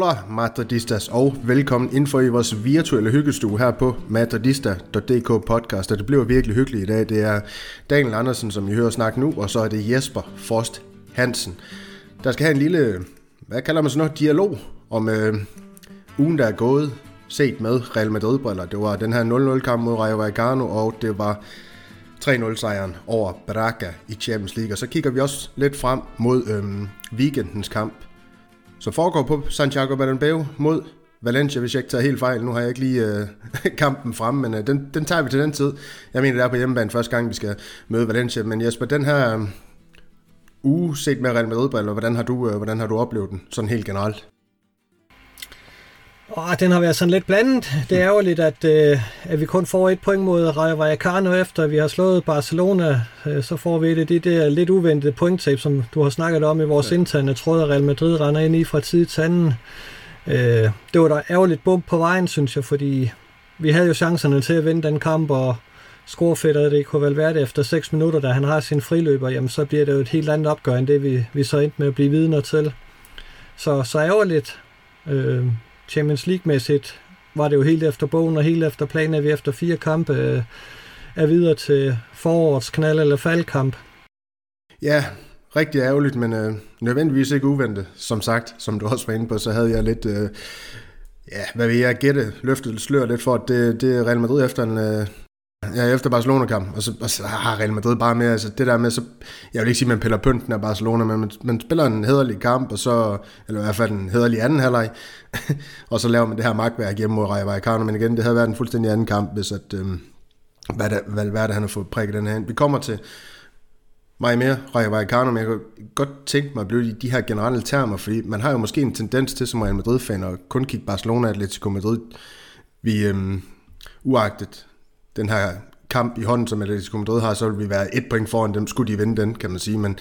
Hola Madridistas og velkommen ind for i vores virtuelle hyggestue her på madridista.dk podcast. Og det bliver virkelig hyggeligt i dag. Det er Daniel Andersen, som I hører snakke nu, og så er det Jesper Frost Hansen. Der skal have en lille, hvad kalder man sådan noget, dialog om øh, ugen, der er gået, set med Real Madrid-briller. Det var den her 0-0-kamp mod Rayo Vallecano, og det var 3-0-sejren over Braga i Champions League. Og så kigger vi også lidt frem mod øhm, weekendens kamp som foregår på Santiago Bernabeu mod Valencia, hvis jeg ikke tager helt fejl. Nu har jeg ikke lige øh, kampen frem, men øh, den, den tager vi til den tid. Jeg mener, det er på hjemmebane første gang, vi skal møde Valencia. Men Jesper, den her øh, uge set med Real Madrid-briller, hvordan har, du, øh, hvordan har du oplevet den sådan helt generelt? Oh, den har været sådan lidt blandet. Det er lidt, at, øh, at vi kun får et point mod Rayo Vallecano efter, vi har slået Barcelona. Øh, så får vi et af de der lidt uventede pointtab, som du har snakket om i vores ja. interne tråd, at Real Madrid render ind i fra tid til anden. Øh, det var da ærgerligt bump på vejen, synes jeg, fordi vi havde jo chancerne til at vinde den kamp, og score det kunne vel være det efter 6 minutter, da han har sin friløber, jamen så bliver det jo et helt andet opgør, end det vi, vi så endte med at blive vidner til. Så, så ærgerligt. Øh, Champions League-mæssigt var det jo helt efter bogen og helt efter planen, at vi efter fire kampe øh, er videre til forårets knald- eller faldkamp. Ja, rigtig ærgerligt, men øh, nødvendigvis ikke uventet. Som sagt, som du også var inde på, så havde jeg lidt, øh, ja, hvad vil jeg gætte, løftet slør lidt for, at det, det Real Madrid efter en, øh, Ja, efter Barcelona-kamp, og så, og så har Real Madrid bare med, altså det der med, så, jeg vil ikke sige, at man piller pynten af Barcelona, men man, man spiller en hederlig kamp, og så, eller i hvert fald en hederlig anden halvleg, og så laver man det her magtværk hjemme mod Rayo Vallecano, men igen, det havde været en fuldstændig anden kamp, hvis at, øhm, hvad, det, hvad, hvad det, han har fået prikket den her ind. Vi kommer til meget mere Rayo Vallecano, men jeg kunne godt tænke mig at blive i de her generelle termer, fordi man har jo måske en tendens til som Real Madrid-fan at kun kigge Barcelona og Atletico Madrid. Vi, øhm, uagtet den her kamp i hånden, som Atletico Madrid har, så vil vi være et point foran dem, skulle de vinde den, kan man sige, men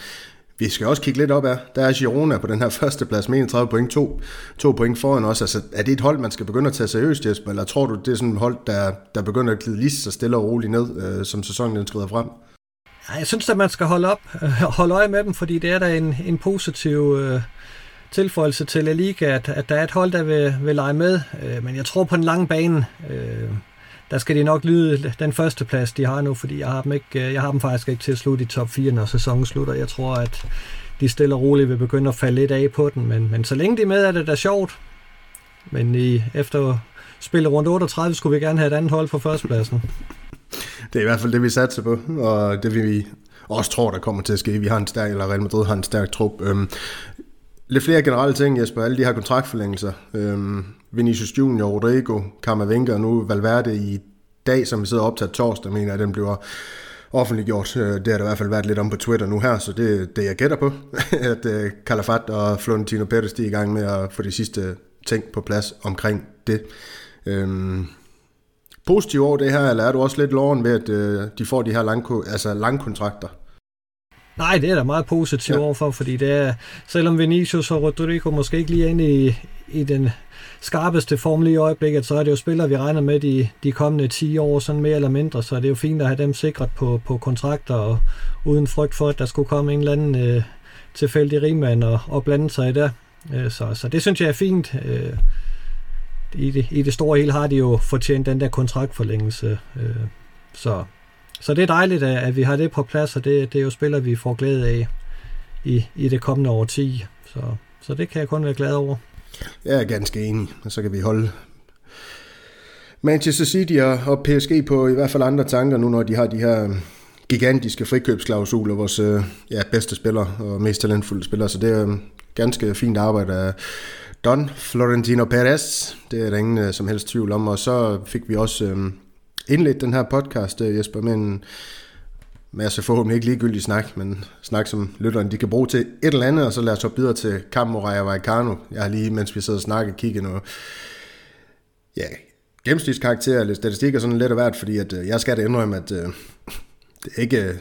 vi skal også kigge lidt op af. Der er Girona på den her første plads med 31 point, to, to point foran os. Altså, er det et hold, man skal begynde at tage seriøst, Jesper, eller tror du, det er sådan et hold, der, der begynder at glide lige så stille og roligt ned, øh, som sæsonen den skrider frem? Jeg synes at man skal holde op, øh, holde øje med dem, fordi det er da en, en positiv øh, tilføjelse til La Liga, at, at der er et hold, der vil, vil lege med. Øh, men jeg tror på den lange bane, øh, der skal de nok lyde den første plads, de har nu, fordi jeg har dem, ikke, øh, jeg har dem faktisk ikke til at slutte i top 4, når sæsonen slutter. Jeg tror, at de stille og roligt vil begynde at falde lidt af på den, men, men så længe de er med, er det da sjovt. Men i, efter spille rundt 38 skulle vi gerne have et andet hold på førstepladsen. Det er i hvert fald det, vi satser på, og det vi også tror, der kommer til at ske. Vi har en stærk, eller Real Madrid har en stærk trup. Øhm, lidt flere generelle ting, Jesper. Alle de her kontraktforlængelser. Øhm, Vinicius Junior, Rodrigo, Camavinga og nu Valverde i dag, som vi sidder op til torsdag, mener jeg, den bliver offentliggjort. Øh, det har der i hvert fald været lidt om på Twitter nu her, så det er det, jeg gætter på, at øh, Calafat og Florentino Perez de er i gang med at få de sidste ting på plads omkring det. Øhm, positiv over det her, eller er du også lidt loven ved, at øh, de får de her lang, altså langkontrakter? Nej, det er da meget positivt ja. overfor, fordi det er, selvom Vinicius og Rodrigo måske ikke lige er inde i, i den skarpeste form lige i øjeblikket, så er det jo spillere, vi regner med de, de kommende 10 år, sådan mere eller mindre, så det er jo fint at have dem sikret på, på kontrakter, og uden frygt for, at der skulle komme en eller anden øh, tilfældig rigmand og, og blande sig i det. Øh, så, så det synes jeg er fint. Øh, i, det, I det store hele har de jo fortjent den der kontraktforlængelse, øh, så så det er dejligt, at vi har det på plads, og det, det er jo spillere, vi får glæde af i, i det kommende årti. Så, så det kan jeg kun være glad over. Jeg er ganske enig, og så kan vi holde Manchester City og PSG på i hvert fald andre tanker nu, når de har de her gigantiske frikøbsklausuler, vores øh, ja, bedste spillere og mest talentfulde spillere, så det er ganske fint arbejde af Don Florentino Perez, det er der ingen øh, som helst tvivl om, og så fik vi også øhm, indledt den her podcast, øh, Jesper, med en masse forhåbentlig ikke ligegyldig snak, men snak, som lytterne de kan bruge til et eller andet, og så lad os hoppe videre til kamp mod Raja Vallecano. Jeg har lige, mens vi sidder og snakker, kigget noget, ja, gennemsnitskarakter eller statistik er sådan lidt af hvert, fordi at, øh, jeg skal da indrømme, at øh, det er ikke... Øh,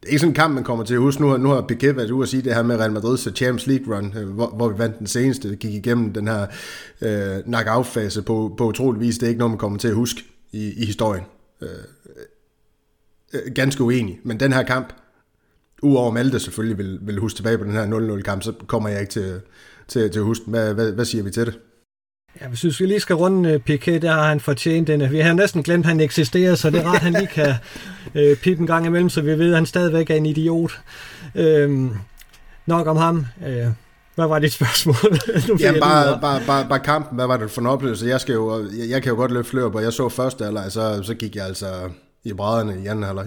det er ikke sådan en kamp, man kommer til at huske. Nu har, nu har Piquet været ude at sige det her med Real Madrid's øh, Champions League run, hvor, hvor vi vandt den seneste, gik igennem den her uh, knockout-fase på, på utrolig vis. Det er ikke noget, man kommer til at huske i, i historien. Øh, øh, ganske uenig, men den her kamp, uover Malte selvfølgelig vil, vil huske tilbage på den her 0-0 kamp, så kommer jeg ikke til, til, til at huske. Hvad, hvad, hvad siger vi til det? Ja, hvis vi lige skal runde uh, Piquet, der har han fortjent den. Vi har næsten glemt, at han eksisterer, så det er rart, at han lige kan uh, pipe en gang imellem, så vi ved, at han stadigvæk er en idiot. Uh, nok om ham. Uh, hvad var dit spørgsmål? ja, bare, bare, bare, bare kampen. Hvad var det for en oplevelse? Jeg, skal jo, jeg, jeg kan jo godt løbe flør på. Jeg så første halvleg, så, så gik jeg altså i brædderne i anden halvleg.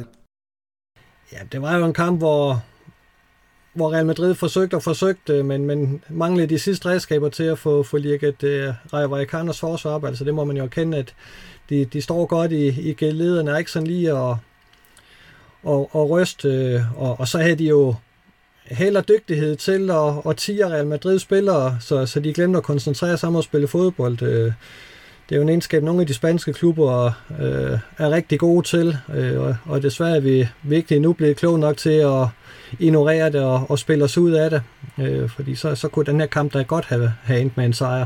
Ja, det var jo en kamp, hvor, hvor Real Madrid forsøgte og forsøgte, men, men manglede de sidste redskaber til at få, få lirket uh, Rayo Vallecanos forsvar op. Altså det må man jo kende, at de, de står godt i, i gældlederne, er ikke sådan lige at, at, at ryste, uh, og, og så havde de jo held og dygtighed til at, at tige Real Madrid spillere, så, så de glemte at koncentrere sig om at spille fodbold. Uh, det er jo en egenskab, nogle af de spanske klubber øh, er rigtig gode til, øh, og, og desværre er vi virkelig nu blevet kloge nok til at ignorere det og, og spille os ud af det, øh, fordi så, så kunne den her kamp da godt have, have endt med en sejr.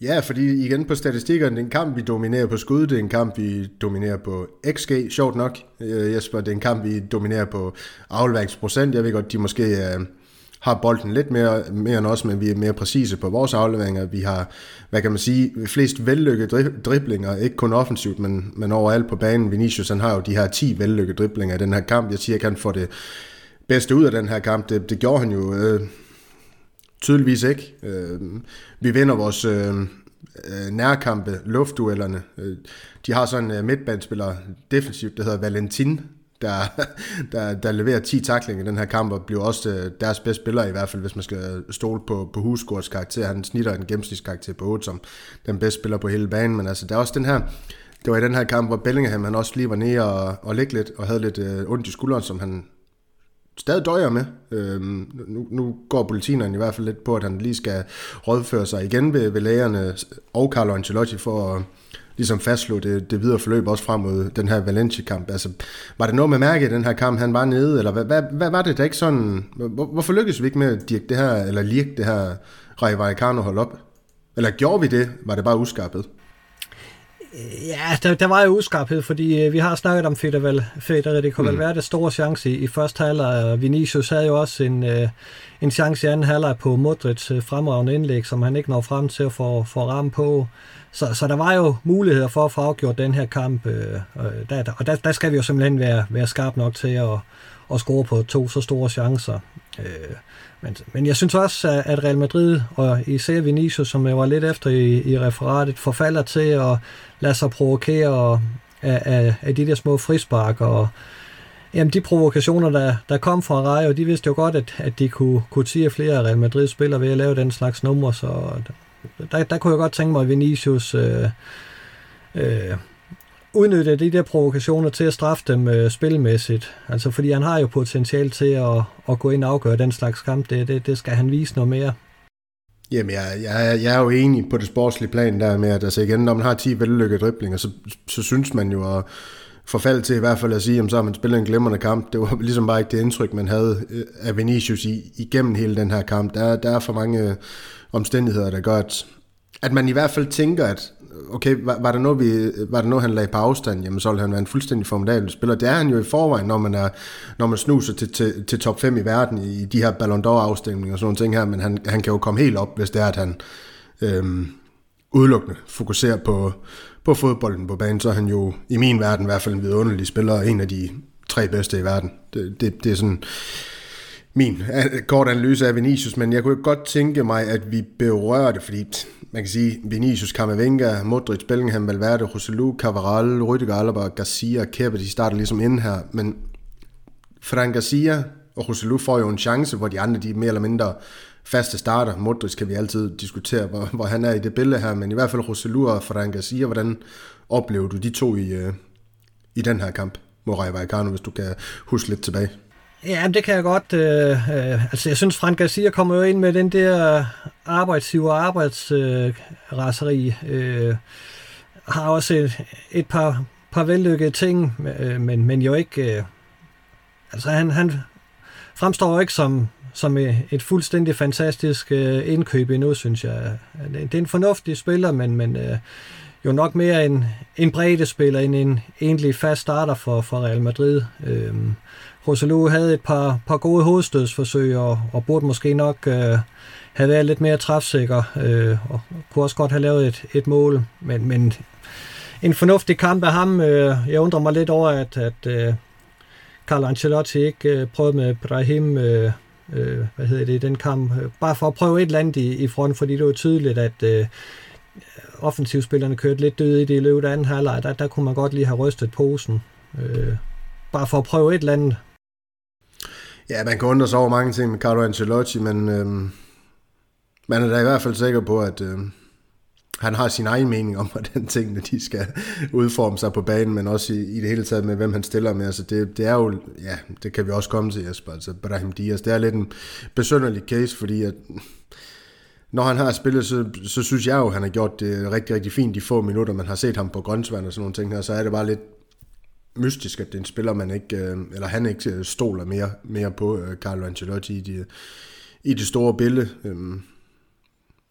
Ja, fordi igen på statistikkerne, det er en kamp, vi dominerer på skud, det er en kamp, vi dominerer på XG, sjovt nok. Øh, Jesper, det er en kamp, vi dominerer på afleveringsprocent. Jeg ved godt, de måske øh, har bolden lidt mere, mere end os, men vi er mere præcise på vores afleveringer. Vi har, hvad kan man sige, flest vellykkede driblinger, ikke kun offensivt, men, men overalt på banen. Vinicius, han har jo de her 10 vellykkede driblinger i den her kamp. Jeg siger ikke, han får det bedste ud af den her kamp. Det, det gjorde han jo øh, tydeligvis ikke. Øh, vi vinder vores øh, øh nærkampe, luftduellerne. Øh, de har sådan en øh, midtbandspiller defensivt, der hedder Valentin, der, der, der leverer 10 taklinger i den her kamp, og bliver også deres bedste spiller i hvert fald, hvis man skal stole på, på Husgårds karakter. Han snitter en gennemsnitskarakter på 8 som den bedste spiller på hele banen, men altså der er også den her, det var i den her kamp, hvor Bellingham han også lige var nede og, og ligge lidt, og havde lidt øh, ondt i skulderen, som han stadig døjer med. Øhm, nu, nu går politineren i hvert fald lidt på, at han lige skal rådføre sig igen ved, ved lægerne og Carlo Ancelotti for at ligesom fastslå det, det videre forløb også frem mod den her Valencia-kamp. Altså, var det noget med mærke i den her kamp, han var nede, eller hvad, hvad, hvad var det der ikke sådan... Hvor, hvorfor lykkedes vi ikke med at dirke det her, eller lirke det her Rai Vallecano hold op? Eller gjorde vi det? Var det bare uskarpet? Ja, der, der var jo uskarphed, fordi øh, vi har snakket om Federico mm. Valverde store chance i, i første halvleg, og Vinicius havde jo også en, øh, en chance i anden halvleg på Modric øh, fremragende indlæg, som han ikke når frem til at få, få ramme på. Så, så der var jo muligheder for at få afgjort den her kamp, øh, der, og der, der skal vi jo simpelthen være, være skarp nok til at, at score på to så store chancer. Øh, men, men jeg synes også, at Real Madrid, og især Vinicius, som jeg var lidt efter i, i referatet, forfalder til at lade sig provokere af, af, af de der små frispark, og jamen, de provokationer, der, der kom fra Rayo, de vidste jo godt, at, at de kunne, kunne tige flere Real Madrid-spillere ved at lave den slags numre, så der, der kunne jeg godt tænke mig, at Vinicius øh, øh, udnytte de der provokationer til at straffe dem øh, spilmæssigt. Altså, fordi han har jo potentiale til at, at gå ind og afgøre den slags kamp. Det, det, det skal han vise noget mere. Jamen, jeg, jeg, jeg er jo enig på det sportslige plan der med, at altså igen, når man har 10 vellykkede driblinger, så, så synes man jo at forfalde til i hvert fald at sige, at så har man spillet en glimrende kamp. Det var ligesom bare ikke det indtryk, man havde øh, af Vinicius i, igennem hele den her kamp. Der, der er for mange øh, omstændigheder, der gør, at, at man i hvert fald tænker, at okay, var, var, der noget, vi, var der noget, han lagde på afstand, jamen så ville han være en fuldstændig formidabel spiller. Det er han jo i forvejen, når man, er, når man snuser til, til, til top 5 i verden i de her Ballon d'Or afstemninger og sådan nogle ting her, men han, han kan jo komme helt op, hvis det er, at han øhm, udelukkende fokuserer på, på fodbolden på banen, så er han jo i min verden i hvert fald en vidunderlig spiller, en af de tre bedste i verden. Det, det, det er sådan min øh, kort analyse af Vinicius, men jeg kunne godt tænke mig, at vi berører det, fordi man kan sige, Vinicius, Camavinga, Modric, Bellingham, Valverde, Roselu, Cavaral, Rüdiger, Alaba, Garcia, Kepa, de starter ligesom ind her, men Fran Garcia og Roselu får jo en chance, hvor de andre de er mere eller mindre faste starter. Modric kan vi altid diskutere, hvor, hvor han er i det billede her, men i hvert fald Roselu og Fran Garcia, hvordan oplever du de to i, øh, i den her kamp, Morai Vallecano, hvis du kan huske lidt tilbage? Ja, det kan jeg godt. Øh, øh, altså, jeg synes, Frank Garcia kommer jo ind med den der arbejdsgiver arbejdsraseri. Øh, øh, har også et, et par, par vellykkede ting, øh, men, men jo ikke... Øh, altså, han, han fremstår jo ikke som, som et fuldstændig fantastisk øh, indkøb endnu, synes jeg. Det er en fornuftig spiller, men, men øh, jo nok mere en, en bredde spiller end en egentlig fast starter for, for Real Madrid. Øh, Rosalou havde et par, par gode hovedstødsforsøg, og, og burde måske nok øh, have været lidt mere træfsikker, øh, og kunne også godt have lavet et, et mål, men, men en fornuftig kamp af ham. Øh, jeg undrer mig lidt over, at, at øh, Carlo Ancelotti ikke øh, prøvede med Brahim, øh, øh, hvad hedder det, den kamp, øh, bare for at prøve et eller andet i, i front, fordi det var tydeligt, at øh, offensivspillerne kørte lidt døde i det i løbet af anden halvleg. Der, der kunne man godt lige have rystet posen. Øh, bare for at prøve et eller andet. Ja, man kan undre sig over mange ting med Carlo Ancelotti, men øh, man er da i hvert fald sikker på, at øh, han har sin egen mening om, hvordan tingene de skal udforme sig på banen, men også i, i det hele taget med, hvem han stiller med. Altså det, det er jo, ja, det kan vi også komme til, Jesper, altså Brahim Dias. Det er lidt en besønderlig case, fordi at, når han har spillet, så, så synes jeg jo, at han har gjort det rigtig, rigtig fint de få minutter, man har set ham på grøntsvand og sådan nogle ting her, så er det bare lidt mystisk, at det er en spiller, man ikke, øh, eller han ikke øh, stoler mere, mere på øh, Carlo Ancelotti i det, i det store billede. Øhm,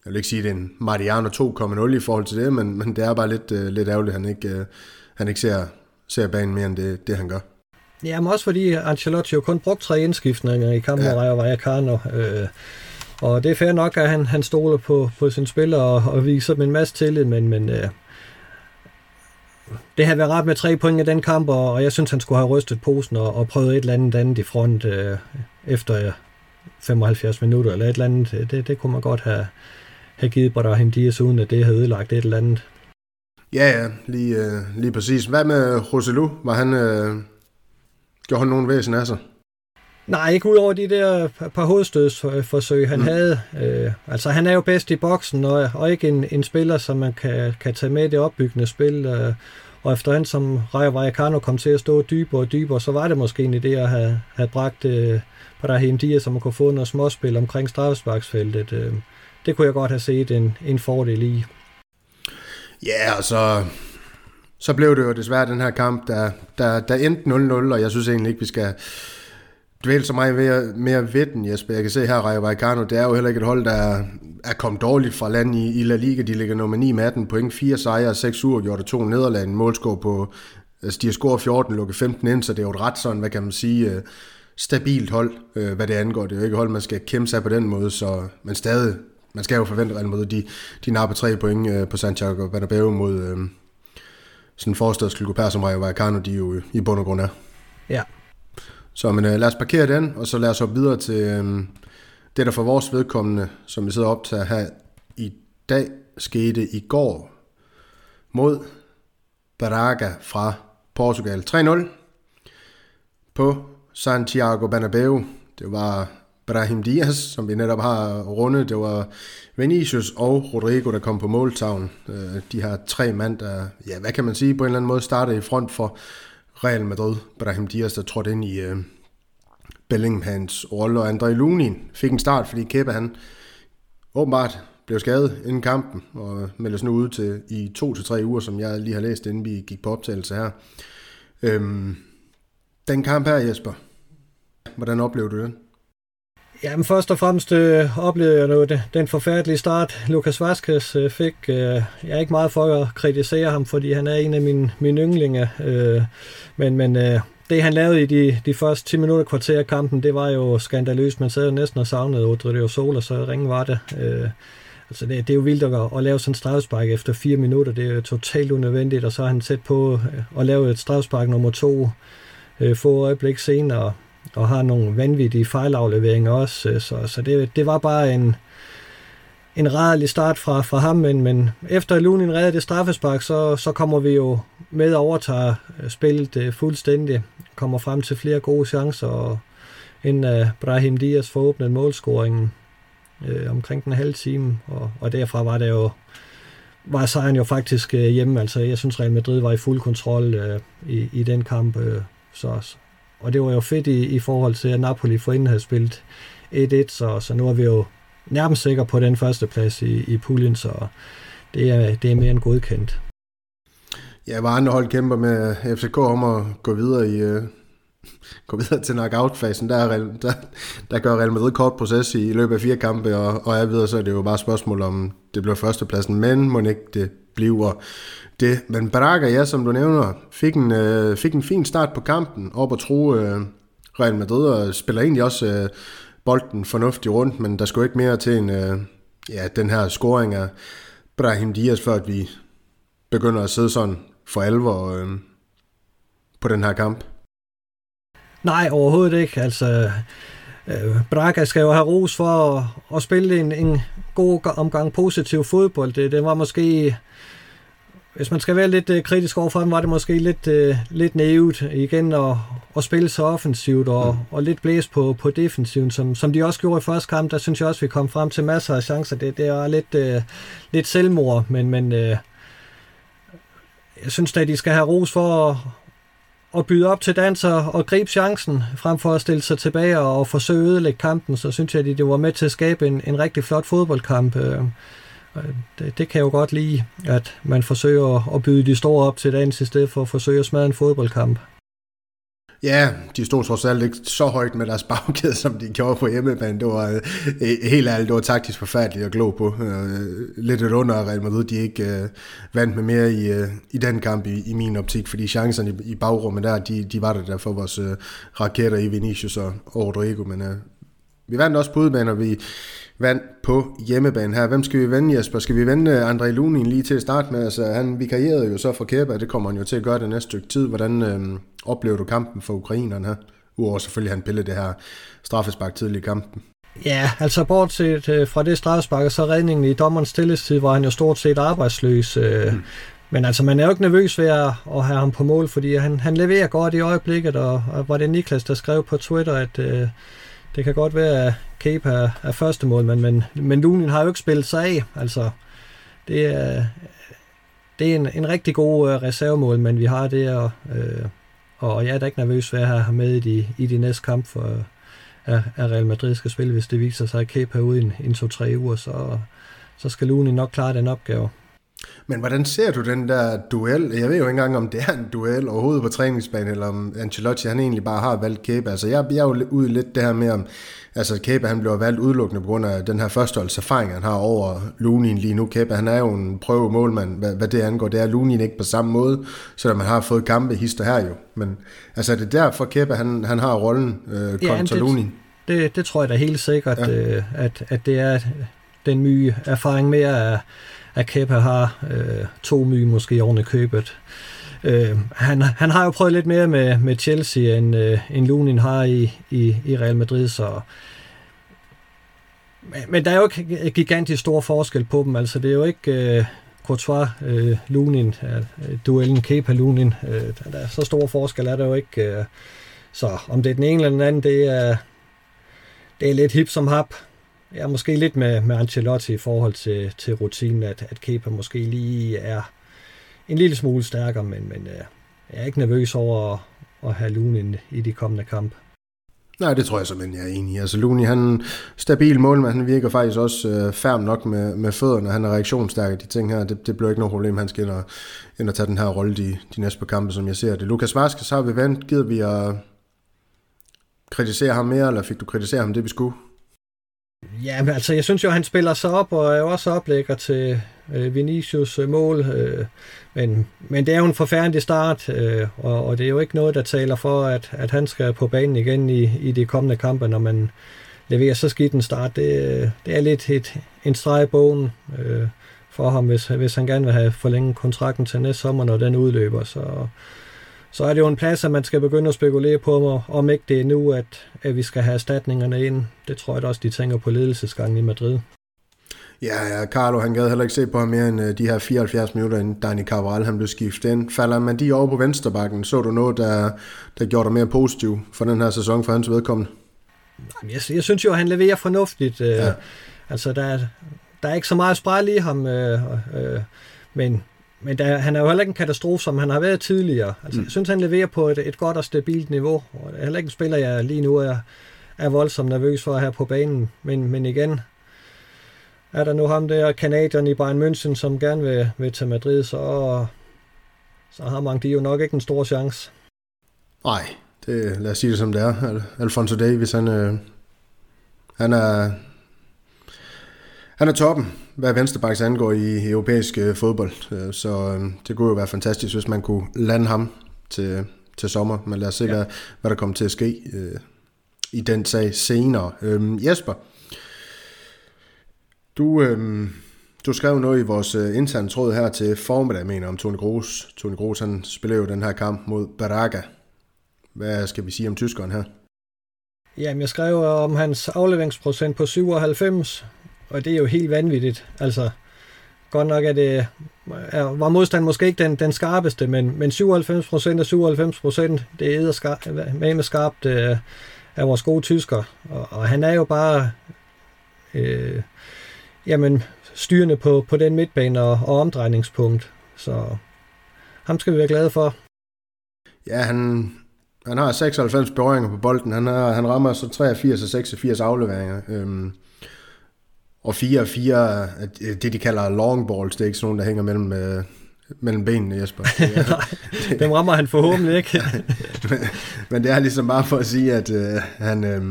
jeg vil ikke sige, at det er en Mariano 2.0 i forhold til det, men, men det er bare lidt, uh, lidt ærgerligt, at han ikke, han ikke ser, ser banen mere end det, det han gør. Ja, men også fordi Ancelotti jo kun brugt tre indskiftninger i kampen ja. mod Vallecano. Øh, og det er fair nok, at han, han stoler på, på sin spiller og, og viser dem en masse tillid, men, men øh, det havde været rart med tre point i den kamp, og, jeg synes, han skulle have rystet posen og, og prøvet et eller andet andet i front øh, efter øh, 75 minutter eller et eller andet. Det, det kunne man godt have, have givet Brahim Dias, uden at det havde ødelagt et eller andet. Ja, ja, lige, øh, lige præcis. Hvad med Roselu? Var han, øh, gjorde han nogen væsen af sig? Nej, ikke ud over de der par hovedstødsforsøg, han mm. havde. Øh, altså, han er jo bedst i boksen, og, og ikke en, en spiller, som man kan, kan tage med i det opbyggende spil. Øh, og efterhånden som Rayo Vallecano kom til at stå dybere og dybere, så var det måske en idé at have, have bragt øh, Brahim Diaz, så man kunne få noget småspil omkring straffesparksfeltet. Øh, det kunne jeg godt have set en, en fordel i. Ja, og så, så blev det jo desværre den her kamp, der, der, der endte 0-0, og jeg synes egentlig ikke, vi skal dvæle så meget mere, mere ved den, Jesper. Jeg kan se her, Rayo Vallecano, det er jo heller ikke et hold, der er kommet dårligt fra land i, i La Liga. De ligger nummer 9 med 18 point, 4 sejre, 6 uger, gjort to nederlag, en målscore på, altså de har scoret 14, lukket 15 ind, så det er jo et ret sådan, hvad kan man sige, øh, stabilt hold, øh, hvad det angår. Det er jo ikke et hold, man skal kæmpe sig på den måde, så, men stadig man skal jo forvente Real Madrid, de, de napper 3 point på Santiago Bernabeu mod sådan en forstadsklubber som Rayo Vallecano, de jo i bund og grund er. Ja. Så men, øh, lad os parkere den, og så lad os hoppe videre til øh, det, der for vores vedkommende, som vi sidder op til her i dag, skete i går mod Braga fra Portugal. 3-0 på Santiago Bernabeu. Det var Brahim Diaz, som vi netop har rundet. Det var Vinicius og Rodrigo, der kom på måltavlen. Øh, de har tre mand, der, ja, hvad kan man sige, på en eller anden måde startede i front for Real Madrid. Brahim Diaz, der trådte ind i øh, Bellinghams rolle, og André Lunin fik en start, fordi Kepa, han åbenbart blev skadet inden kampen, og meldes nu ud til i to til tre uger, som jeg lige har læst, inden vi gik på optagelse her. Øhm, den kamp her, Jesper, hvordan oplevede du den? Jamen først og fremmest øh, oplevede jeg noget, den forfærdelige start, Lukas Vazquez øh, fik. Øh, jeg er ikke meget for at kritisere ham, fordi han er en af mine, mine yndlinge. Øh, men men øh, det han lavede i de, de første 10 minutter kvarter af kampen, det var jo skandaløst. Man sad jo næsten og savnede Odrio og så ringen var det. Øh, altså det, det er jo vildt at, at lave sådan en strafspark efter 4 minutter. Det er jo totalt unødvendigt, og så er han tæt på øh, at lave et strafspark nummer to øh, få øjeblik senere og har nogle vanvittige fejlafleveringer også. Øh, så, så det, det var bare en, en rædelig start fra, fra ham, men, men efter Lunin redder det straffespark, så, så kommer vi jo med og overtager øh, spillet øh, fuldstændig, kommer frem til flere gode chancer, og inden uh, Brahim Dias får åbnet målscoringen øh, omkring den halve time, og, og derfra var det jo var sejren jo faktisk øh, hjemme, altså jeg synes Real Madrid var i fuld kontrol øh, i, i den kamp, Øh, så, og det var jo fedt i, i forhold til, at Napoli forinden havde spillet 1-1, så, så nu er vi jo nærmest sikre på den første plads i, i puljen, så det er, det er mere end godkendt. Ja, hvor andre hold kæmper med FCK om at gå videre i uh, gå videre til knockout-fasen, der, er, der, der gør Real Madrid kort proces i, i løbet af fire kampe, og, og er videre, så er det jo bare et spørgsmål om, det bliver førstepladsen, men må ikke det bliver det. Men Braga, ja, som du nævner, fik en, øh, fik en fin start på kampen, op og tro øh, Real Madrid, og spiller egentlig også øh, bolden fornuftigt rundt, men der skulle ikke mere til en, øh, ja, den her scoring af Brahim Diaz, før at vi begynder at sidde sådan for alvor øh, på den her kamp. Nej, overhovedet ikke. Altså, øh, Braga skal jo have ros for at, at spille en, en god omgang positiv fodbold. Det, det var måske, hvis man skal være lidt uh, kritisk overfor dem, var det måske lidt, uh, lidt nævet igen at, at spille så offensivt og, mm. og lidt blæs på, på defensiven, som, som de også gjorde i første kamp. Der synes jeg også, vi kom frem til masser af chancer. Det, det er lidt, uh, lidt selvmord, men, men uh, jeg synes at de skal have ros for at, at byde op til danser og gribe chancen, frem for at stille sig tilbage og forsøge at ødelægge kampen, så synes jeg, at det var med til at skabe en, en rigtig flot fodboldkamp. Øh, det, det kan jeg jo godt lide, at man forsøger at byde de store op til dagens i stedet for at forsøge at smadre en fodboldkamp. Ja, de stod trods alt ikke så højt med deres bagkæde, som de gjorde på hjemmebane. Det var øh, helt ærligt, det var taktisk forfærdeligt at glo på. Øh, lidt et under Real Madrid, de ikke øh, vandt med mere i, øh, i den kamp i, i min optik, fordi chancerne i, i bagrummet der, de, de var der der for vores øh, raketter i Vinicius og, og Rodrigo, men øh, vi vandt også på udebane, og vi vandt på hjemmebane her. Hvem skal vi vende, Jesper? Skal vi vende André Lunin lige til at starte med? Altså, han vikarierede jo så for Kæba, det kommer han jo til at gøre det næste stykke tid. Hvordan øh, oplever du kampen for ukrainerne her? Uover selvfølgelig, han pillede det her straffespark tidligt i kampen. Ja, altså bortset øh, fra det straffespark, så redningen i dommerens stillestid, var han jo stort set arbejdsløs. Øh, mm. Men altså, man er jo ikke nervøs ved at, at have ham på mål, fordi han, han leverer godt i øjeblikket, og, og var det Niklas, der skrev på Twitter, at øh, det kan godt være, at Cape er, er første mål, men, men, men Lunin har jo ikke spillet sig af. Altså, det er, det er en, en rigtig god øh, reservemål, men vi har det, og, øh, og jeg er da ikke nervøs ved at have ham med i de, i de næste kamp, for at, at Real Madrid skal spille, hvis det viser sig, at Cape er ude i en, en to-tre uger, så, så skal Lunin nok klare den opgave. Men hvordan ser du den der duel? Jeg ved jo ikke engang, om det er en duel overhovedet på træningsbanen, eller om Ancelotti han egentlig bare har valgt Cape. Altså jeg, jeg er jo ude lidt det her med, om altså Kæbe han bliver valgt udelukkende på grund af den her førsteholds erfaring, han har over Lunin lige nu. Kæbe han er jo en prøve målmand, hvad, hvad det angår. Det er Lunin ikke på samme måde, så man har fået kampe hister her jo. Men altså er det derfor Kæbe han, han har rollen øh, kontra ja, det, Lunin? Det, det tror jeg da helt sikkert, ja. øh, at, at det er den nye erfaring mere af at Kepa har øh, to my måske oven i købet. Øh, Øh, han, han har jo prøvet lidt mere med, med Chelsea, end, øh, end Lunin har i, i, i Real Madrid, så men, men der er jo ikke gigantisk stor forskel på dem. Altså, det er jo ikke øh, Courtois, øh, Lunin, øh, duellen Kepa Lunin. Øh, der er så stor forskel er der jo ikke. Øh, så om det er den ene eller den anden, det er, det er lidt hip som hap ja, måske lidt med, med Ancelotti i forhold til, til rutinen, at, at Kepa måske lige er en lille smule stærkere, men, men øh, jeg er ikke nervøs over at, at have Lunin i de kommende kampe. Nej, det tror jeg simpelthen, jeg er enig i. Altså Luni, han er stabil målmand, han virker faktisk også øh, færm nok med, med fødderne, han er reaktionsstærk i de ting her, det, det bliver ikke noget problem, han skal ind og, ind og tage den her rolle de, de næste par kampe, som jeg ser det. Lukas Vaskes har vi vandt, gider vi at kritisere ham mere, eller fik du kritisere ham det, vi skulle? Ja, men altså, jeg synes jo, han spiller sig op, og er også oplægger til øh, Vinicius øh, mål. Øh, men, men det er jo en forfærdelig start, øh, og, og det er jo ikke noget, der taler for, at, at han skal på banen igen i, i de kommende kampe, når man leverer så skidt en start. Det, det er lidt et, en streg i bogen øh, for ham, hvis, hvis han gerne vil have forlænget kontrakten til næste sommer, når den udløber. Så, så er det jo en plads, at man skal begynde at spekulere på, om ikke det er nu, at, at vi skal have erstatningerne ind. Det tror jeg også, de tænker på ledelsesgangen i Madrid. Ja, ja, Carlo han gad heller ikke se på ham mere end uh, de her 74 minutter, inden Dani Cabral han blev skiftet ind. Falder man de over på venstrebakken, så du noget, der, der gjorde dig mere positiv for den her sæson for hans vedkommende? Jeg, jeg synes jo, at han leverer fornuftigt. Uh, ja. Altså, der, der er ikke så meget spræl i ham, uh, uh, men men der, han er jo heller ikke en katastrofe, som han har været tidligere. Altså, mm. Jeg synes, han leverer på et, et godt og stabilt niveau. Og det er heller ikke en spiller, jeg lige nu er, er voldsomt nervøs for at have på banen. Men, men igen, er der nu ham der, kanadieren i Bayern München, som gerne vil, vil til Madrid, så, så har man de jo nok ikke en stor chance. Nej, det, lad os sige det som det er. Alfonso Davis, han, øh, han er Han er toppen, hvad venstrebacks angår i europæisk øh, fodbold, øh, så øh, det kunne jo være fantastisk, hvis man kunne lande ham til, til sommer, men lad os se, ja. hvad, hvad der kommer til at ske øh, i den sag senere. Øh, Jesper, du, øh, du skrev noget i vores øh, interne tråd her til formiddag, mener om Toni Kroos. Toni Kroos, han spiller jo den her kamp mod Baraga. Hvad skal vi sige om tyskeren her? Jamen, jeg skrev om hans afleveringsprocent på 97, og det er jo helt vanvittigt. Altså, godt nok er det, er, var modstand måske ikke den, den skarpeste, men, men 97 procent af 97 procent, det er skarp, med med skarpt øh, af vores gode tysker. Og, og han er jo bare øh, jamen, styrende på, på den midtbane og, og omdrejningspunkt. Så ham skal vi være glade for. Ja, han, han har 96 berøringer på bolden. Han, har, han rammer så 83 og 86 afleveringer. Øhm, og 4 og 4 det, de kalder long balls. Det er ikke sådan nogen, der hænger mellem, øh, mellem benene, Jesper. Nej, dem rammer han forhåbentlig ikke. men, men det er ligesom bare for at sige, at øh, han, øh,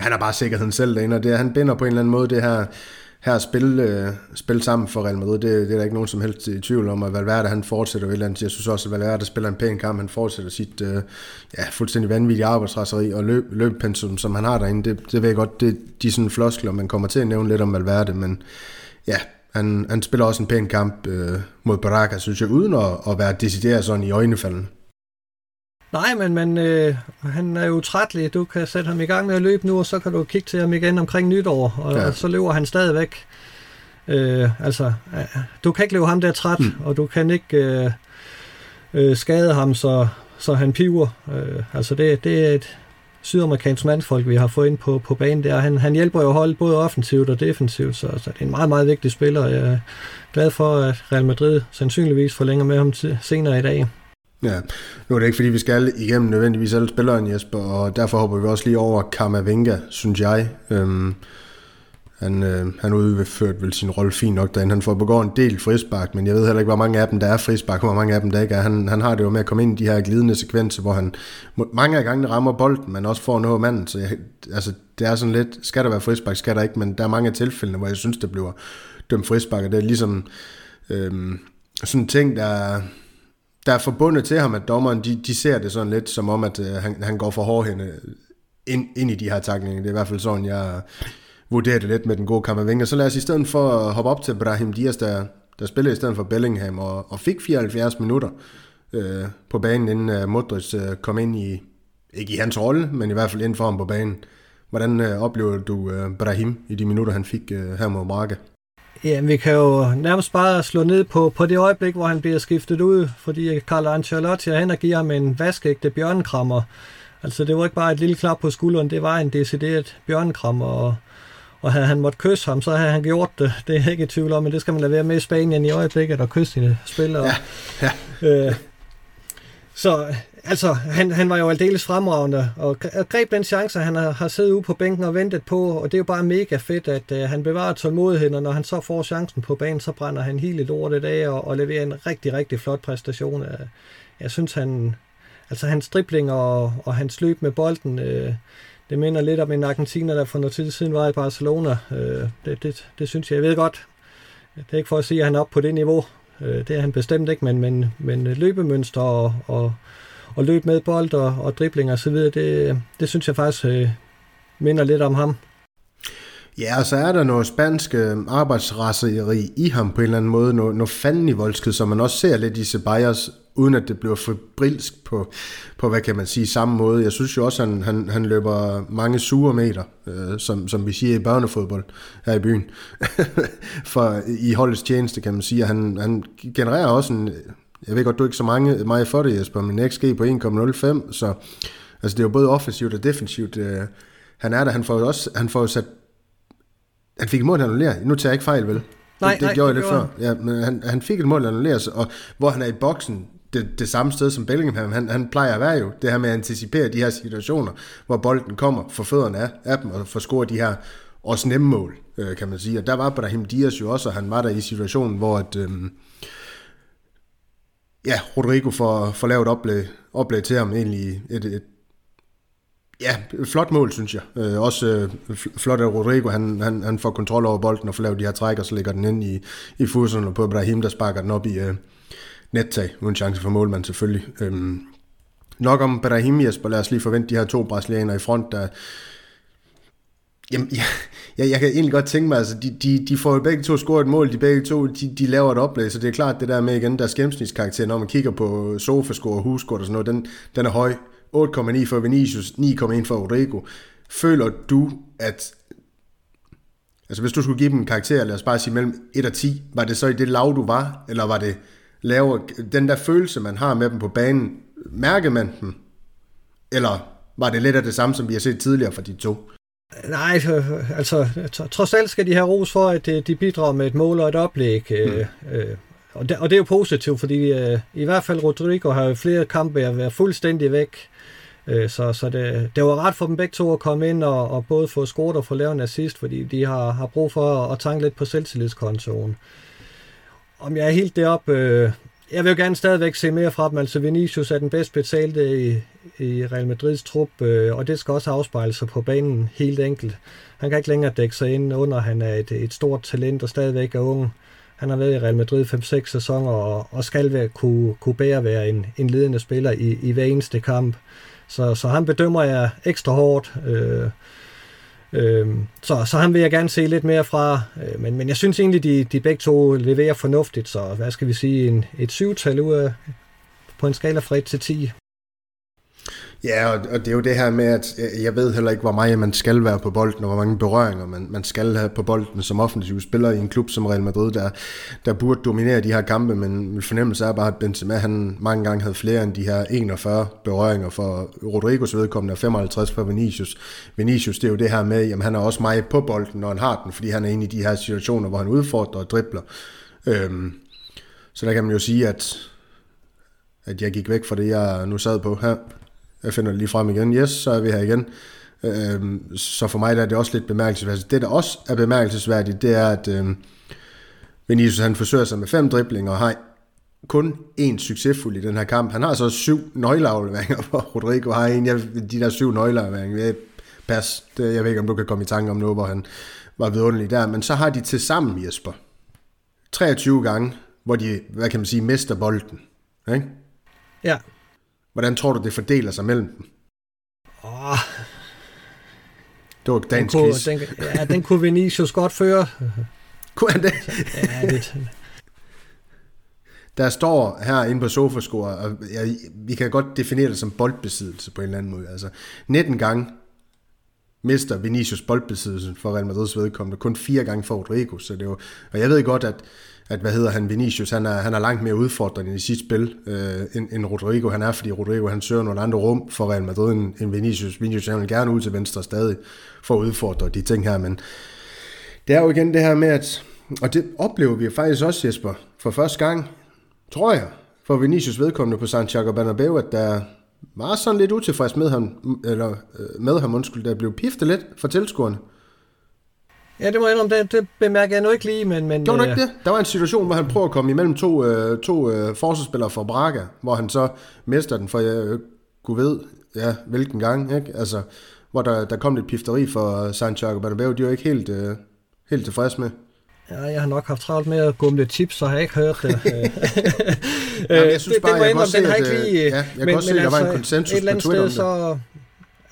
han har bare sikkerheden selv derinde, og det, han binder på en eller anden måde det her her spille, øh, spille sammen for Real Madrid, det, det er der ikke nogen som helst i tvivl om, at Valverde han fortsætter et eller andet. Jeg synes også, at Valverde spiller en pæn kamp, han fortsætter sit øh, ja, fuldstændig vanvittige arbejdsraseri og løb, løbpensum, som han har derinde. Det, det ved jeg godt, det, de er sådan floskler, man kommer til at nævne lidt om Valverde, men ja, han, han spiller også en pæn kamp øh, mod Baraka, synes jeg, uden at, at være decideret sådan i øjnefalden. Nej, men man, øh, han er jo trætlig. Du kan sætte ham i gang med at løbe nu, og så kan du kigge til ham igen omkring nytår, og, ja. og så løber han stadigvæk. Øh, altså, øh, du kan ikke løbe ham der træt, mm. og du kan ikke øh, øh, skade ham, så, så han piver. Øh, altså, det, det er et sydamerikansk mandsfolk, vi har fået ind på, på banen der. Han, han hjælper jo holdet både offensivt og defensivt, så, så det er en meget, meget vigtig spiller. Jeg er glad for, at Real Madrid sandsynligvis forlænger med ham til, senere i dag. Ja, nu er det ikke fordi, vi skal igennem nødvendigvis alle spilleren, Jesper, og derfor hopper vi også lige over Kamavinga, synes jeg. Øhm, han, øh, han udførte vel sin rolle fint nok derinde. Han får begået en del frispark, men jeg ved heller ikke, hvor mange af dem, der er frispark, hvor mange af dem, der ikke er. Han, han har det jo med at komme ind i de her glidende sekvenser, hvor han mange af gangene rammer bolden, men også får noget manden. Så jeg, altså, det er sådan lidt, skal der være frispark, skal der ikke, men der er mange af tilfældene, hvor jeg synes, det bliver dømt frispark, og det er ligesom øhm, sådan en ting, der der er forbundet til ham, at dommeren, de, de ser det sådan lidt som om, at øh, han, han går for hårdhænde ind, ind i de her taklinger. Det er i hvert fald sådan, jeg vurderer det lidt med den gode Kammervinger. Så lad os i stedet for at hoppe op til Brahim Diaz, der, der spillede i stedet for Bellingham, og, og fik 74 minutter øh, på banen, inden øh, Modric øh, kom ind i, ikke i hans rolle, men i hvert fald inden for ham på banen. Hvordan øh, oplever du øh, Brahim i de minutter, han fik øh, her mod Marke? Ja, vi kan jo nærmest bare slå ned på, på det øjeblik, hvor han bliver skiftet ud, fordi Carlo Ancelotti er hen og giver ham en vaskeægte bjørnkrammer. Altså, det var ikke bare et lille klap på skulderen, det var en decideret bjørnkrammer, og, og havde han måttet kysse ham, så havde han gjort det. Det er jeg ikke i tvivl om, men det skal man lade være med i Spanien i øjeblikket, at kysse sine spillere. Ja, ja. Øh, så altså, han, han var jo aldeles fremragende, og greb den chance, han har, har siddet ude på bænken og ventet på, og det er jo bare mega fedt, at uh, han bevarer tålmodigheden, og når han så får chancen på banen, så brænder han hele lortet af og, og leverer en rigtig, rigtig flot præstation. Uh, jeg synes, han, altså hans dribling og, og hans løb med bolden, uh, det minder lidt om en argentiner, der for noget tid siden var i Barcelona. Uh, det, det, det synes jeg, jeg ved godt. Det er ikke for at sige, at han er oppe på det niveau. Uh, det er han bestemt ikke, men, men, men løbemønster og, og og løb med bold og, og dribling og så videre, det, det synes jeg faktisk øh, minder lidt om ham. Ja, og så er der noget spansk arbejdsrasseri arbejdsraseri i ham på en eller anden måde, noget, noget fanden i voldsked, som man også ser lidt i Ceballos, uden at det bliver febrilsk på, på, hvad kan man sige, samme måde. Jeg synes jo også, at han, han, han løber mange sure meter, øh, som, som vi siger i børnefodbold her i byen, for i holdets tjeneste, kan man sige. Han, han genererer også en, jeg ved godt, du er ikke så mange, meget for det, Jesper, men XG på 1,05, så altså, det er jo både offensivt og defensivt. Øh, han er der, han får også, han får sat, han fik et mål annulleret. Nu tager jeg ikke fejl, vel? Nej, det, det nej, gjorde det jeg lidt før. Ja, men han, han fik et mål annulleret, og hvor han er i boksen, det, det samme sted som Bellingham. Han, han plejer at være jo det her med at anticipere de her situationer, hvor bolden kommer for fødderne af, af dem, og få scoret de her også nemme mål, øh, kan man sige. Og der var Brahim Diaz jo også, og han var der i situationen, hvor at, øh, ja, Rodrigo får, får lavet oplæg, oplæg til ham egentlig et, et Ja, flot mål, synes jeg. Øh, også øh, flot af Rodrigo, han, han, han får kontrol over bolden og får lavet de her træk, og så lægger den ind i, i fuserne på Ibrahim, der sparker den op i øh, nettag, uden chance for målmand selvfølgelig. Øhm, nok om Ibrahim, Jesper, lad os lige forvente de her to brasilianere i front, der... Jamen, ja, jeg, jeg kan egentlig godt tænke mig, altså, de, de, de får jo begge to scoret et mål, de begge to, de, de laver et oplæg, så det er klart, det der med igen, deres gennemsnitskarakter, når man kigger på sofascore og huskort og sådan noget, den, den er høj. 8,9 for Vinicius, 9,1 for Rodrigo. Føler du, at Altså hvis du skulle give dem en karakter, lad os bare sige mellem 1 og 10, var det så i det lav, du var, eller var det lavere? Den der følelse, man har med dem på banen, mærker man dem? Eller var det lidt af det samme, som vi har set tidligere fra de to? Nej, altså trods alt skal de have ros for, at øh, de bidrager med et mål og et oplæg. Øh, mm. Øh, og, det, og det er jo positivt, fordi øh, i hvert fald Rodrigo har jo flere kampe at være fuldstændig væk. Øh, så så det, det var ret for dem begge to at komme ind og, og både få scoret og få lavet en assist, fordi de har, har brug for at, at tanke lidt på selvtillidskontoen. Om jeg er helt deroppe, øh, jeg vil jo gerne stadigvæk se mere fra dem. Altså Vinicius er den bedst betalte i, i Real Madrids trup, øh, og det skal også afspejle sig på banen helt enkelt. Han kan ikke længere dække sig ind under, han er et, et stort talent og stadigvæk er ung. Han har været i Real Madrid 5-6 sæsoner og, og skal være, kunne, kunne bære være en, en ledende spiller i, i hver eneste kamp. Så, så han bedømmer jeg ekstra hårdt. Øh, øh, så, så han vil jeg gerne se lidt mere fra. Øh, men, men jeg synes egentlig, de, de begge to leverer fornuftigt. Så hvad skal vi sige, en, et syvtal ud af, på en skala fra 1 til 10. Ja, og, og det er jo det her med, at jeg ved heller ikke, hvor meget man skal være på bolden, og hvor mange berøringer man, man skal have på bolden som offensiv spiller i en klub som Real Madrid, der, der burde dominere de her kampe, men min fornemmelse er bare, at Benzema han mange gange havde flere end de her 41 berøringer for Rodrigos vedkommende og 55 for Vinicius. Vinicius, det er jo det her med, at han er også meget på bolden, når han har den, fordi han er inde i de her situationer, hvor han udfordrer og dribler. Øhm, så der kan man jo sige, at, at jeg gik væk fra det, jeg nu sad på her jeg finder det lige frem igen. Yes, så er vi her igen. Øhm, så for mig der er det også lidt bemærkelsesværdigt. Det, der også er bemærkelsesværdigt, det er, at øhm, Vinicius han forsøger sig med fem driblinger og har kun én succesfuld i den her kamp. Han har så syv nøgleafleveringer, hvor Rodrigo har en Jeg, de der syv nøgleafleveringer. Pas, det, jeg ved ikke, om du kan komme i tanke om noget, hvor han var vidunderlig der. Men så har de til sammen, Jesper, 23 gange, hvor de, hvad kan man sige, mister bolden. Ikke? Ja. Hvordan tror du, det fordeler sig mellem dem? Oh, det var dagens den kunne, den, ja, den kunne Vinicius godt føre. kunne han det? ja, det. Der står her inde på sofascore, og ja, vi kan godt definere det som boldbesiddelse på en eller anden måde. Altså 19 gange mister Vinicius boldbesiddelsen for Real Madrids vedkommende, kun fire gange for Rodrigo, så det jo, og jeg ved godt, at at hvad hedder han, Vinicius, han er, han er langt mere udfordrende i sit spil, øh, end, end Rodrigo han er, fordi Rodrigo han søger nogle andre rum for Real Madrid end, end Vinicius. Vinicius han vil gerne ud til venstre stadig for at udfordre de ting her, men det er jo igen det her med, at, og det oplever vi faktisk også, Jesper, for første gang, tror jeg, for Vinicius vedkommende på Santiago Bernabeu, at der var sådan lidt utilfreds med ham, eller øh, med ham, undskyld, der blev piftet lidt for tilskuerne. Ja, det må jeg indrømme, det, det bemærker jeg nu ikke lige, men... men Gjorde øh... ikke det? Der var en situation, hvor han prøver at komme imellem to, øh, to øh, forsvarsspillere fra Braga, hvor han så mister den, for jeg øh, kunne ved, ja, hvilken gang, ikke? Altså, hvor der, der kom lidt pifteri for Santiago Bernabeu, de var ikke helt, øh, helt tilfredse med. Ja, jeg har nok haft travlt med at gumle tips, så har jeg ikke hørt det. Jamen, jeg synes det, bare, det jeg kan se, den har ikke øh, lige... Ja, jeg kan men, også se, at der var en altså, konsensus et eller andet på Twitter sted, så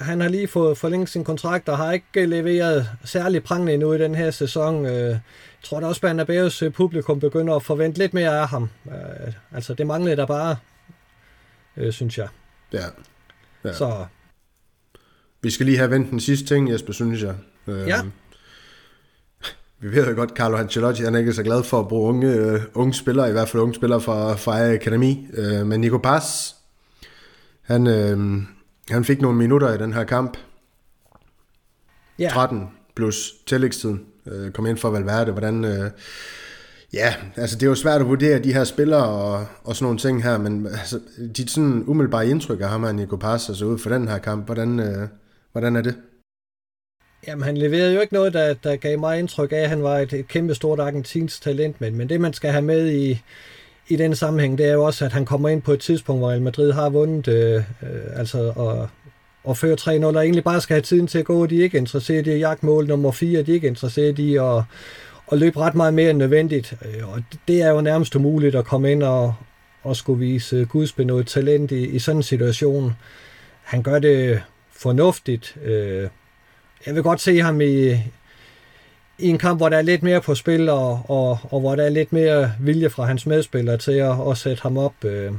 han har lige fået forlænget sin kontrakt og har ikke leveret særlig prangende endnu i den her sæson. Øh, jeg tror da også, at Bernabeu's øh, publikum begynder at forvente lidt mere af ham. Øh, altså, det manglede der bare, synes jeg. Ja. ja. Så. Vi skal lige have vendt den sidste ting, Jesper, synes jeg. Ja. Vi ved jo godt, Carlo Ancelotti han er ikke så glad for at bruge unge, unge spillere, i hvert fald unge spillere fra, fra Akademi. Men Nico Paz, han, uh, han fik nogle minutter i den her kamp. Ja. 13 plus tillægstiden. Øh, kom ind for Valverde. Hvordan... Øh, ja, altså det er jo svært at vurdere de her spillere og, og sådan nogle ting her, men altså, de sådan umiddelbare indtryk af ham her, Nico Paz, altså ud for den her kamp, hvordan, øh, hvordan er det? Jamen, han leverede jo ikke noget, der, der gav mig indtryk af, at han var et, et kæmpe stort argentinsk talent, men, men det man skal have med i, i den sammenhæng, det er jo også, at han kommer ind på et tidspunkt, hvor Real Madrid har vundet, øh, øh, altså, og og fører 3-0, og egentlig bare skal have tiden til at gå. De er ikke interesseret i at jagte mål nummer 4, de er ikke interesseret i at, at løbe ret meget mere end nødvendigt. Øh, og det er jo nærmest umuligt at komme ind og, og skulle vise gudsbenået talent i, i sådan en situation. Han gør det fornuftigt. Øh, jeg vil godt se ham i, i en kamp, hvor der er lidt mere på spil, og, og, og hvor der er lidt mere vilje fra hans medspillere til at, at sætte ham op. Øh,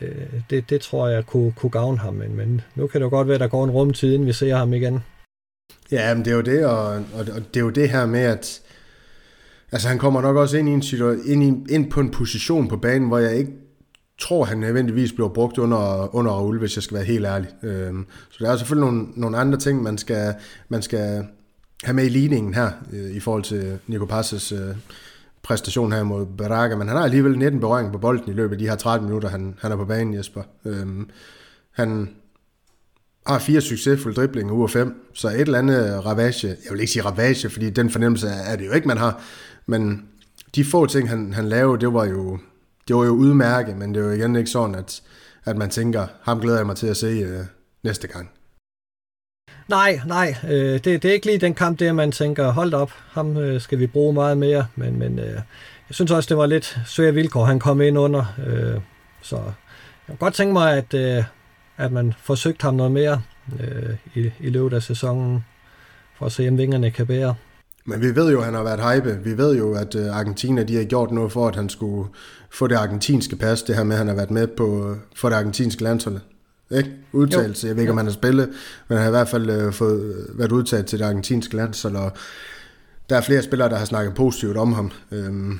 øh, det, det tror jeg kunne, kunne gavne ham, men, men nu kan det jo godt være, at der går en rumtid, inden vi ser ham igen. Ja, men det er jo det, og, og, og det er jo det her med, at altså, han kommer nok også ind, i en situation, ind, i, ind på en position på banen, hvor jeg ikke tror, han nødvendigvis bliver brugt under, under Raul, hvis jeg skal være helt ærlig. Øhm, så der er selvfølgelig nogle, nogle andre ting, man skal, man skal have med i ligningen her, øh, i forhold til Nico Passes øh, præstation her mod Baraka, men han har alligevel 19 berøring på bolden i løbet af de her 30 minutter, han, han er på banen, Jesper. Øhm, han har fire succesfulde driblinger uger 5, så et eller andet ravage, jeg vil ikke sige ravage, fordi den fornemmelse er det jo ikke, man har, men de få ting, han, han lavede, det var jo, det var jo udmærket, men det var igen ikke sådan, at, at man tænker, ham glæder jeg mig til at se øh, næste gang. Nej, nej, øh, det, det er ikke lige den kamp der, man tænker, hold op, ham øh, skal vi bruge meget mere, men, men øh, jeg synes også, det var lidt svære vilkår, han kom ind under, øh, så jeg kunne godt tænke mig, at, øh, at man forsøgte ham noget mere øh, i, i løbet af sæsonen, for at se, om vingerne kan bære. Men vi ved jo, at han har været hype. Vi ved jo, at øh, Argentina de har gjort noget for, at han skulle få det argentinske pas. Det her med, at han har været med på, øh, for det argentinske landshold. Ikke? Udtalelse. Jeg ved ikke, om han har spillet, men han har i hvert fald øh, fået, været udtaget til det argentinske landshold. Og der er flere spillere, der har snakket positivt om ham. Øhm,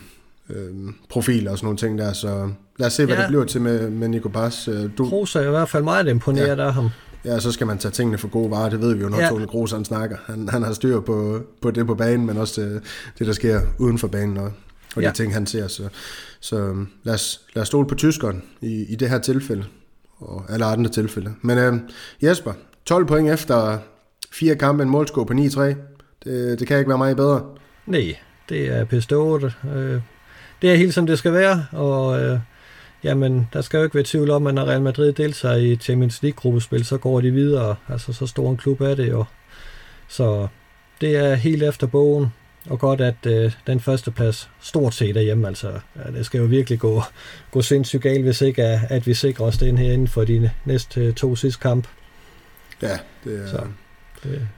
øhm, profil og sådan nogle ting der. Så lad os se, hvad ja. det bliver til med, med Nico Paz. Øh, du... Kroos er i hvert fald meget imponeret ja. af ham. Ja, så skal man tage tingene for gode varer, det ved vi jo, når ja. Tone Kroos han snakker. Han, han har styr på, på det på banen, men også det, det der sker uden for banen, og, og ja. de ting, han ser. Så, så øhm, lad, os, lad os stole på tyskeren i, i det her tilfælde, og alle andre tilfælde. Men øh, Jesper, 12 point efter fire kampe, en målscore på 9-3. Det, det kan ikke være meget bedre. Nej, det er pistol. Øh, det er helt som det skal være, og øh, jamen, der skal jo ikke være tvivl om, at når Real Madrid deltager i Champions League-gruppespil, så går de videre. Altså, så stor en klub er det jo. Så det er helt efter bogen, og godt, at øh, den første plads stort set er hjemme. Altså, ja, det skal jo virkelig gå, gå sindssygt galt, hvis ikke at, at vi sikrer os den her inden for de næste to sidste kamp. Ja, det er... Så, det,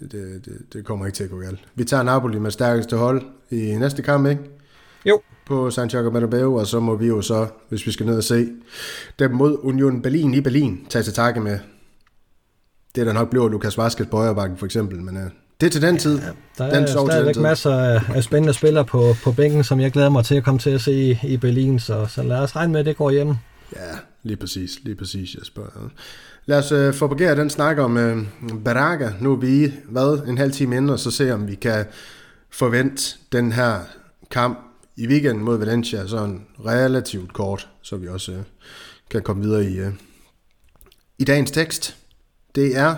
det, det, det, det kommer ikke til at gå galt. Vi tager Napoli med stærkeste hold i næste kamp, ikke? Jo. På Santiago Bernabeu, og så må vi jo så, hvis vi skal ned og se dem mod Union Berlin i Berlin, tage til takke med det, der nok bliver Lukas Vazquez på højrebakken for eksempel, men uh, det er til den tid. Ja, der er den stadigvæk masser af, af spændende spillere på, på bænken, som jeg glæder mig til at komme til at se i, i Berlin, så, så lad os regne med, at det går hjem. Ja, lige præcis, lige præcis, Jesper. Lad os uh, få den snak om uh, Baraga. Nu er vi, hvad, en halv time inden, og så se, om vi kan forvente den her kamp i weekenden mod Valencia sådan relativt kort, så vi også uh, kan komme videre i, uh, i dagens tekst. Det er,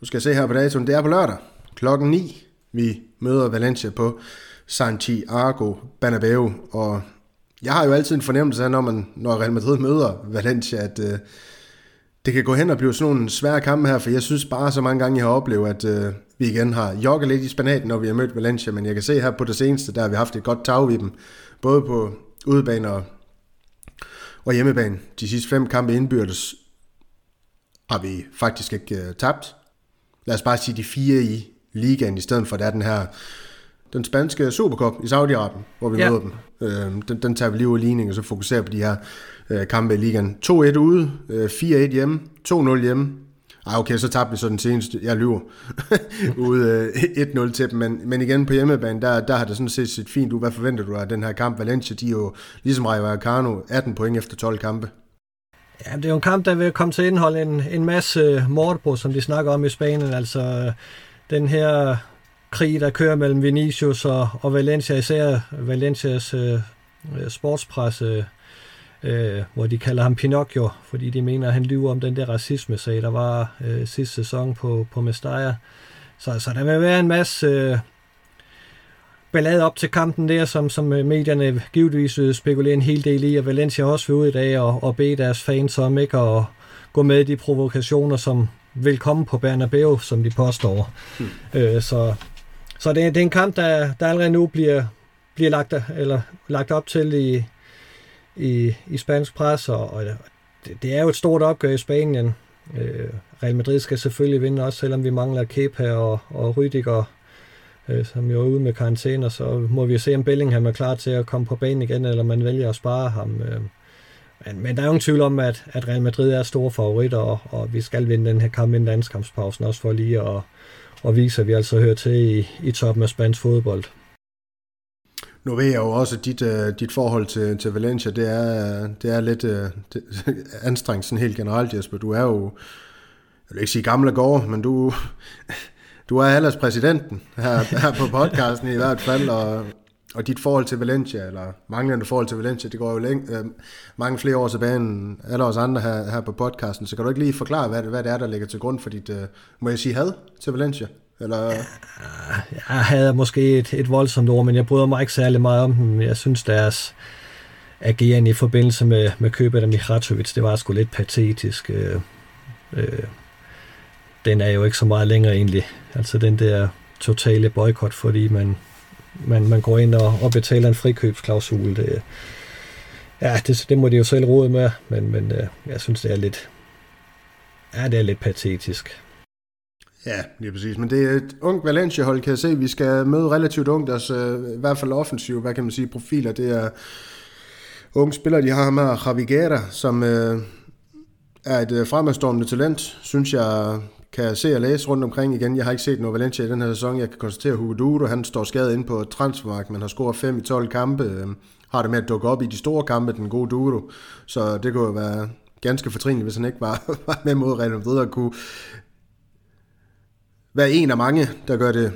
du skal se her på datoen, det er på lørdag klokken 9. Vi møder Valencia på Santiago Bernabeu, og jeg har jo altid en fornemmelse af, når, man, når Real Madrid møder Valencia, at øh, det kan gå hen og blive sådan nogle svære kampe her, for jeg synes bare så mange gange, jeg har oplevet, at øh, vi igen har jogget lidt i spanaten, når vi har mødt Valencia, men jeg kan se her på det seneste, der har vi haft et godt tag i dem, både på udebane og, og hjemmebane. De sidste fem kampe indbyrdes har vi faktisk ikke øh, tabt. Lad os bare sige de fire i ligaen, i stedet for at der er den her den spanske Supercup i Saudi-Arabien, hvor vi ja. møder dem. Øh, den, den tager vi lige ud af ligningen, og så fokuserer på de her øh, kampe i ligaen. 2-1 ude, øh, 4-1 hjemme, 2-0 hjemme. Ej, okay, så tabte vi så den seneste, jeg lyver, ude øh, 1-0 til dem, men, men igen på hjemmebane, der, der har det sådan set set fint ud. Hvad forventer du af den her kamp? Valencia, de er jo ligesom Rayo Vallecano, 18 point efter 12 kampe. Ja, det er jo en kamp, der vil komme til at indeholde en, en masse mordbrug, som de snakker om i Spanien. Altså den her krig, der kører mellem Vinicius og, og Valencia, især Valencias øh, øh sportspresse, øh, hvor de kalder ham Pinocchio, fordi de mener, at han lyver om den der racisme-sag, der var øh, sidste sæson på, på Mestalla. Så, så der vil være en masse øh, ballade op til kampen der, som, som øh, medierne givetvis øh, spekulerer en hel del i, og Valencia også vil ud i dag og, og bede deres fans om ikke at gå med i de provokationer, som vil komme på Bernabeu, som de påstår. Hmm. Øh, så så det, det er en kamp, der, der allerede nu bliver, bliver lagt, eller lagt op til i, i, i spansk pres, og, og det, det er jo et stort opgør i Spanien. Øh, Real Madrid skal selvfølgelig vinde, også selvom vi mangler Kepa og, og Rydiger, øh, som jo er ude med karantæner, så må vi se, om Bellingham er klar til at komme på banen igen, eller man vælger at spare ham. Øh. Men, men der er jo ingen tvivl om, at, at Real Madrid er store favoritter, og, og vi skal vinde den her kamp inden landskampspausen, også for lige at, at vise, at vi altså hører til i, i toppen af spansk fodbold. Nu ved jeg jo også, at dit, uh, dit forhold til, til Valencia, det er, det er lidt uh, det, anstrengt sådan helt generelt, Jesper. Du er jo, jeg vil ikke sige gamle gård, men du, du er ellers præsidenten her, her på podcasten i hvert fald, og, og dit forhold til Valencia, eller manglende forhold til Valencia, det går jo længe, øh, mange flere år tilbage end alle os andre her, her på podcasten. Så kan du ikke lige forklare, hvad, hvad det er, der ligger til grund for dit, øh, må jeg sige, had til Valencia? Eller? Ja, jeg havde måske et, et voldsomt ord, men jeg bryder mig ikke særlig meget om dem. Jeg synes, deres ageren i forbindelse med, med købet af Mihratovic, det var sgu lidt patetisk. Øh, øh, den er jo ikke så meget længere egentlig. Altså den der totale boykot, fordi man man, man går ind og, og betaler en frikøbsklausul. Det, ja, det, det må de jo selv råde med, men, men øh, jeg synes, det er lidt, ja, det er lidt patetisk. Ja, lige præcis. Men det er et ungt Valencia-hold, kan jeg se. Vi skal møde relativt ungt, altså i hvert fald offensiv, hvad kan man sige, profiler. Det er unge spillere, de har ham her, Javi Guerra, som øh, er et øh, fremadstormende talent, synes jeg kan jeg se og læse rundt omkring igen. Jeg har ikke set noget Valencia i den her sæson. Jeg kan konstatere, at Hugo Duro, han står skadet ind på transfermarked, men har scoret 5 i 12 kampe. Øhm, har det med at dukke op i de store kampe, den gode Duro. Så det kunne være ganske fortrinligt, hvis han ikke var, var med mod Real Madrid og kunne være en af mange, der gør det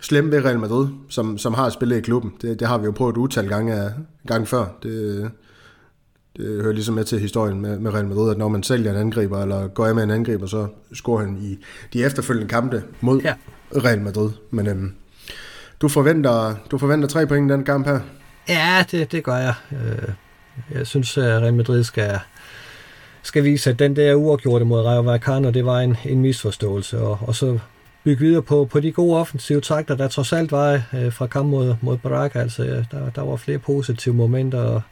slemt ved Real Madrid, som, som har spillet i klubben. Det, det har vi jo prøvet et utal gange, gang før. Det, det hører ligesom med til historien med, med Real Madrid, at når man sælger en angriber, eller går af med en angriber, så scorer han i de efterfølgende kampe mod ja. Real Madrid. Men øhm, du, forventer, du forventer tre point i den kamp her? Ja, det, det gør jeg. Øh, jeg synes, at Real Madrid skal, skal vise, at den der uafgjorte mod Rayo Vallecano, det var en, en misforståelse, og, og så bygge videre på, på de gode offensive takter, der trods alt var øh, fra kamp mod, mod Baraka. Altså, der, der var flere positive momenter, og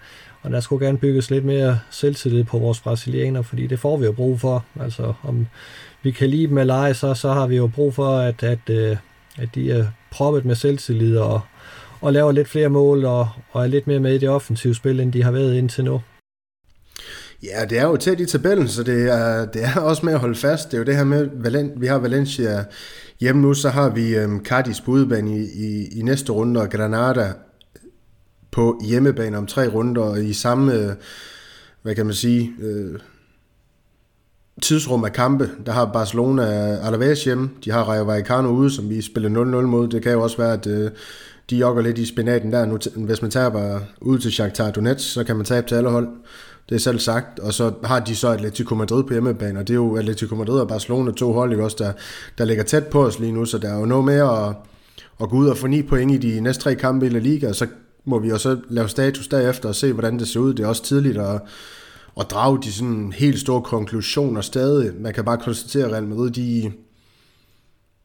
og der skulle gerne bygges lidt mere selvtillid på vores brasilianer, fordi det får vi jo brug for. Altså om vi kan lide dem eller ej, så, så har vi jo brug for, at, at, øh, at de er proppet med selvtillid og, og laver lidt flere mål og, og er lidt mere med i det offensive spil, end de har været indtil nu. Ja, det er jo tæt i tabellen, så det er, det er også med at holde fast. Det er jo det her med, Valen, vi har Valencia hjemme nu, så har vi øhm, Cardis på udebane i, i, i næste runde, og Granada på hjemmebane om tre runder i samme, øh, hvad kan man sige, øh, tidsrum af kampe. Der har Barcelona Alaves hjemme, de har Rayo Vallecano ude, som vi spiller 0-0 mod. Det kan jo også være, at øh, de jogger lidt i spinaten der. Nu, hvis man taber ud til Shakhtar Donetsk, så kan man tabe til alle hold. Det er selv sagt. Og så har de så Atletico Madrid på hjemmebane, og det er jo Atletico Madrid og Barcelona, to hold, ikke også, der, der ligger tæt på os lige nu, så der er jo noget med at, at gå ud og få ni point i de næste tre kampe i La Liga, og så må vi også lave status derefter og se, hvordan det ser ud. Det er også tidligt at, at drage de sådan helt store konklusioner stadig. Man kan bare konstatere, at Real Madrid, de,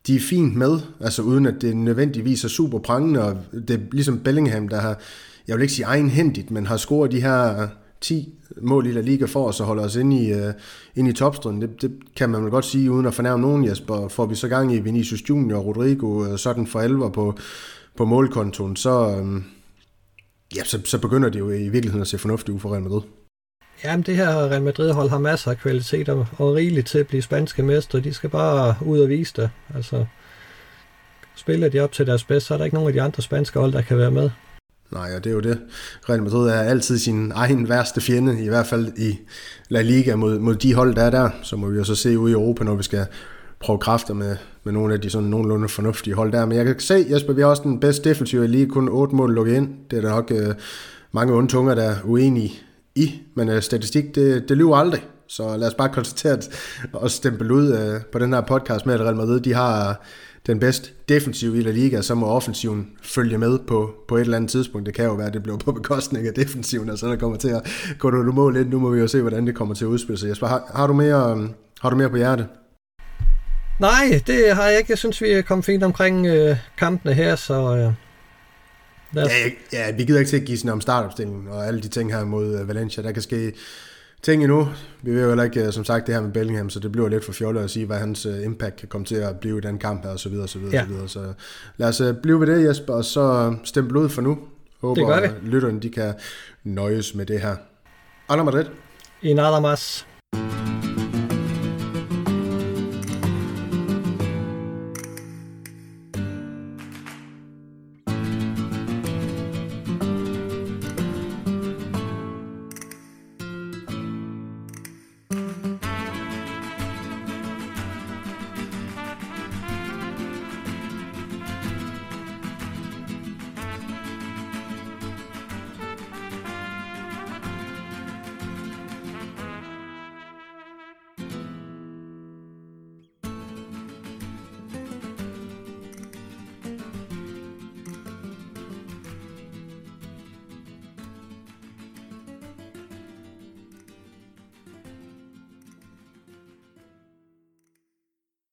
de er fint med, altså uden at det nødvendigvis er super prangende, og det er ligesom Bellingham, der har, jeg vil ikke sige egenhændigt, men har scoret de her 10 mål i La Liga for os og holder os ind i, øh, uh, ind i topstriden. Det, det kan man vel godt sige, uden at fornærme nogen, Jesper. Får vi så gang i Vinicius Junior og Rodrigo uh, sådan for alvor på, på målkontoen, så, um, ja, så, så begynder det jo i virkeligheden at se fornuftigt ud for Real Madrid. Jamen, det her Real Madrid-hold har masser af kvaliteter og rigeligt til at blive spanske mestre. De skal bare ud og vise det. Altså, spiller de op til deres bedste, så er der ikke nogen af de andre spanske hold, der kan være med. Nej, og det er jo det. Real Madrid er altid sin egen værste fjende, i hvert fald i La Liga mod, mod de hold, der er der. Så må vi jo så se ud i Europa, når vi skal prøve kræfter med, med nogle af de sådan nogenlunde fornuftige hold der. Men jeg kan se, Jesper, vi har også den bedste defensiv i lige kun 8 mål lukket ind. Det er der nok øh, mange onde tunger, der er uenige i, men øh, statistik, det, det lyver aldrig. Så lad os bare konstatere at, og stemple ud øh, på den her podcast med, at Real Madrid, de har øh, den bedste defensiv i La Liga, så må offensiven følge med på, på et eller andet tidspunkt. Det kan jo være, at det bliver på bekostning af defensiven, og så der kommer til at gå nogle mål ind. Nu må vi jo se, hvordan det kommer til at udspille sig. Jesper, har, har, du mere, øh, har du mere på hjertet? Nej, det har jeg ikke. Jeg synes, vi er kommet fint omkring øh, kampene her, så... Øh, ja, ja, vi gider ikke til at give sådan om startopstillingen og alle de ting her mod øh, Valencia. Der kan ske ting endnu. Vi ved jo heller ikke, øh, som sagt, det her med Bellingham, så det bliver lidt for fjollet at sige, hvad hans uh, impact kan komme til at blive i den kamp her, og så videre, og så videre, ja. så videre. Så lad os uh, blive ved det, Jesper, og så stemme ud for nu. Håber, at lytterne de kan nøjes med det her. Ala Madrid. I nada más.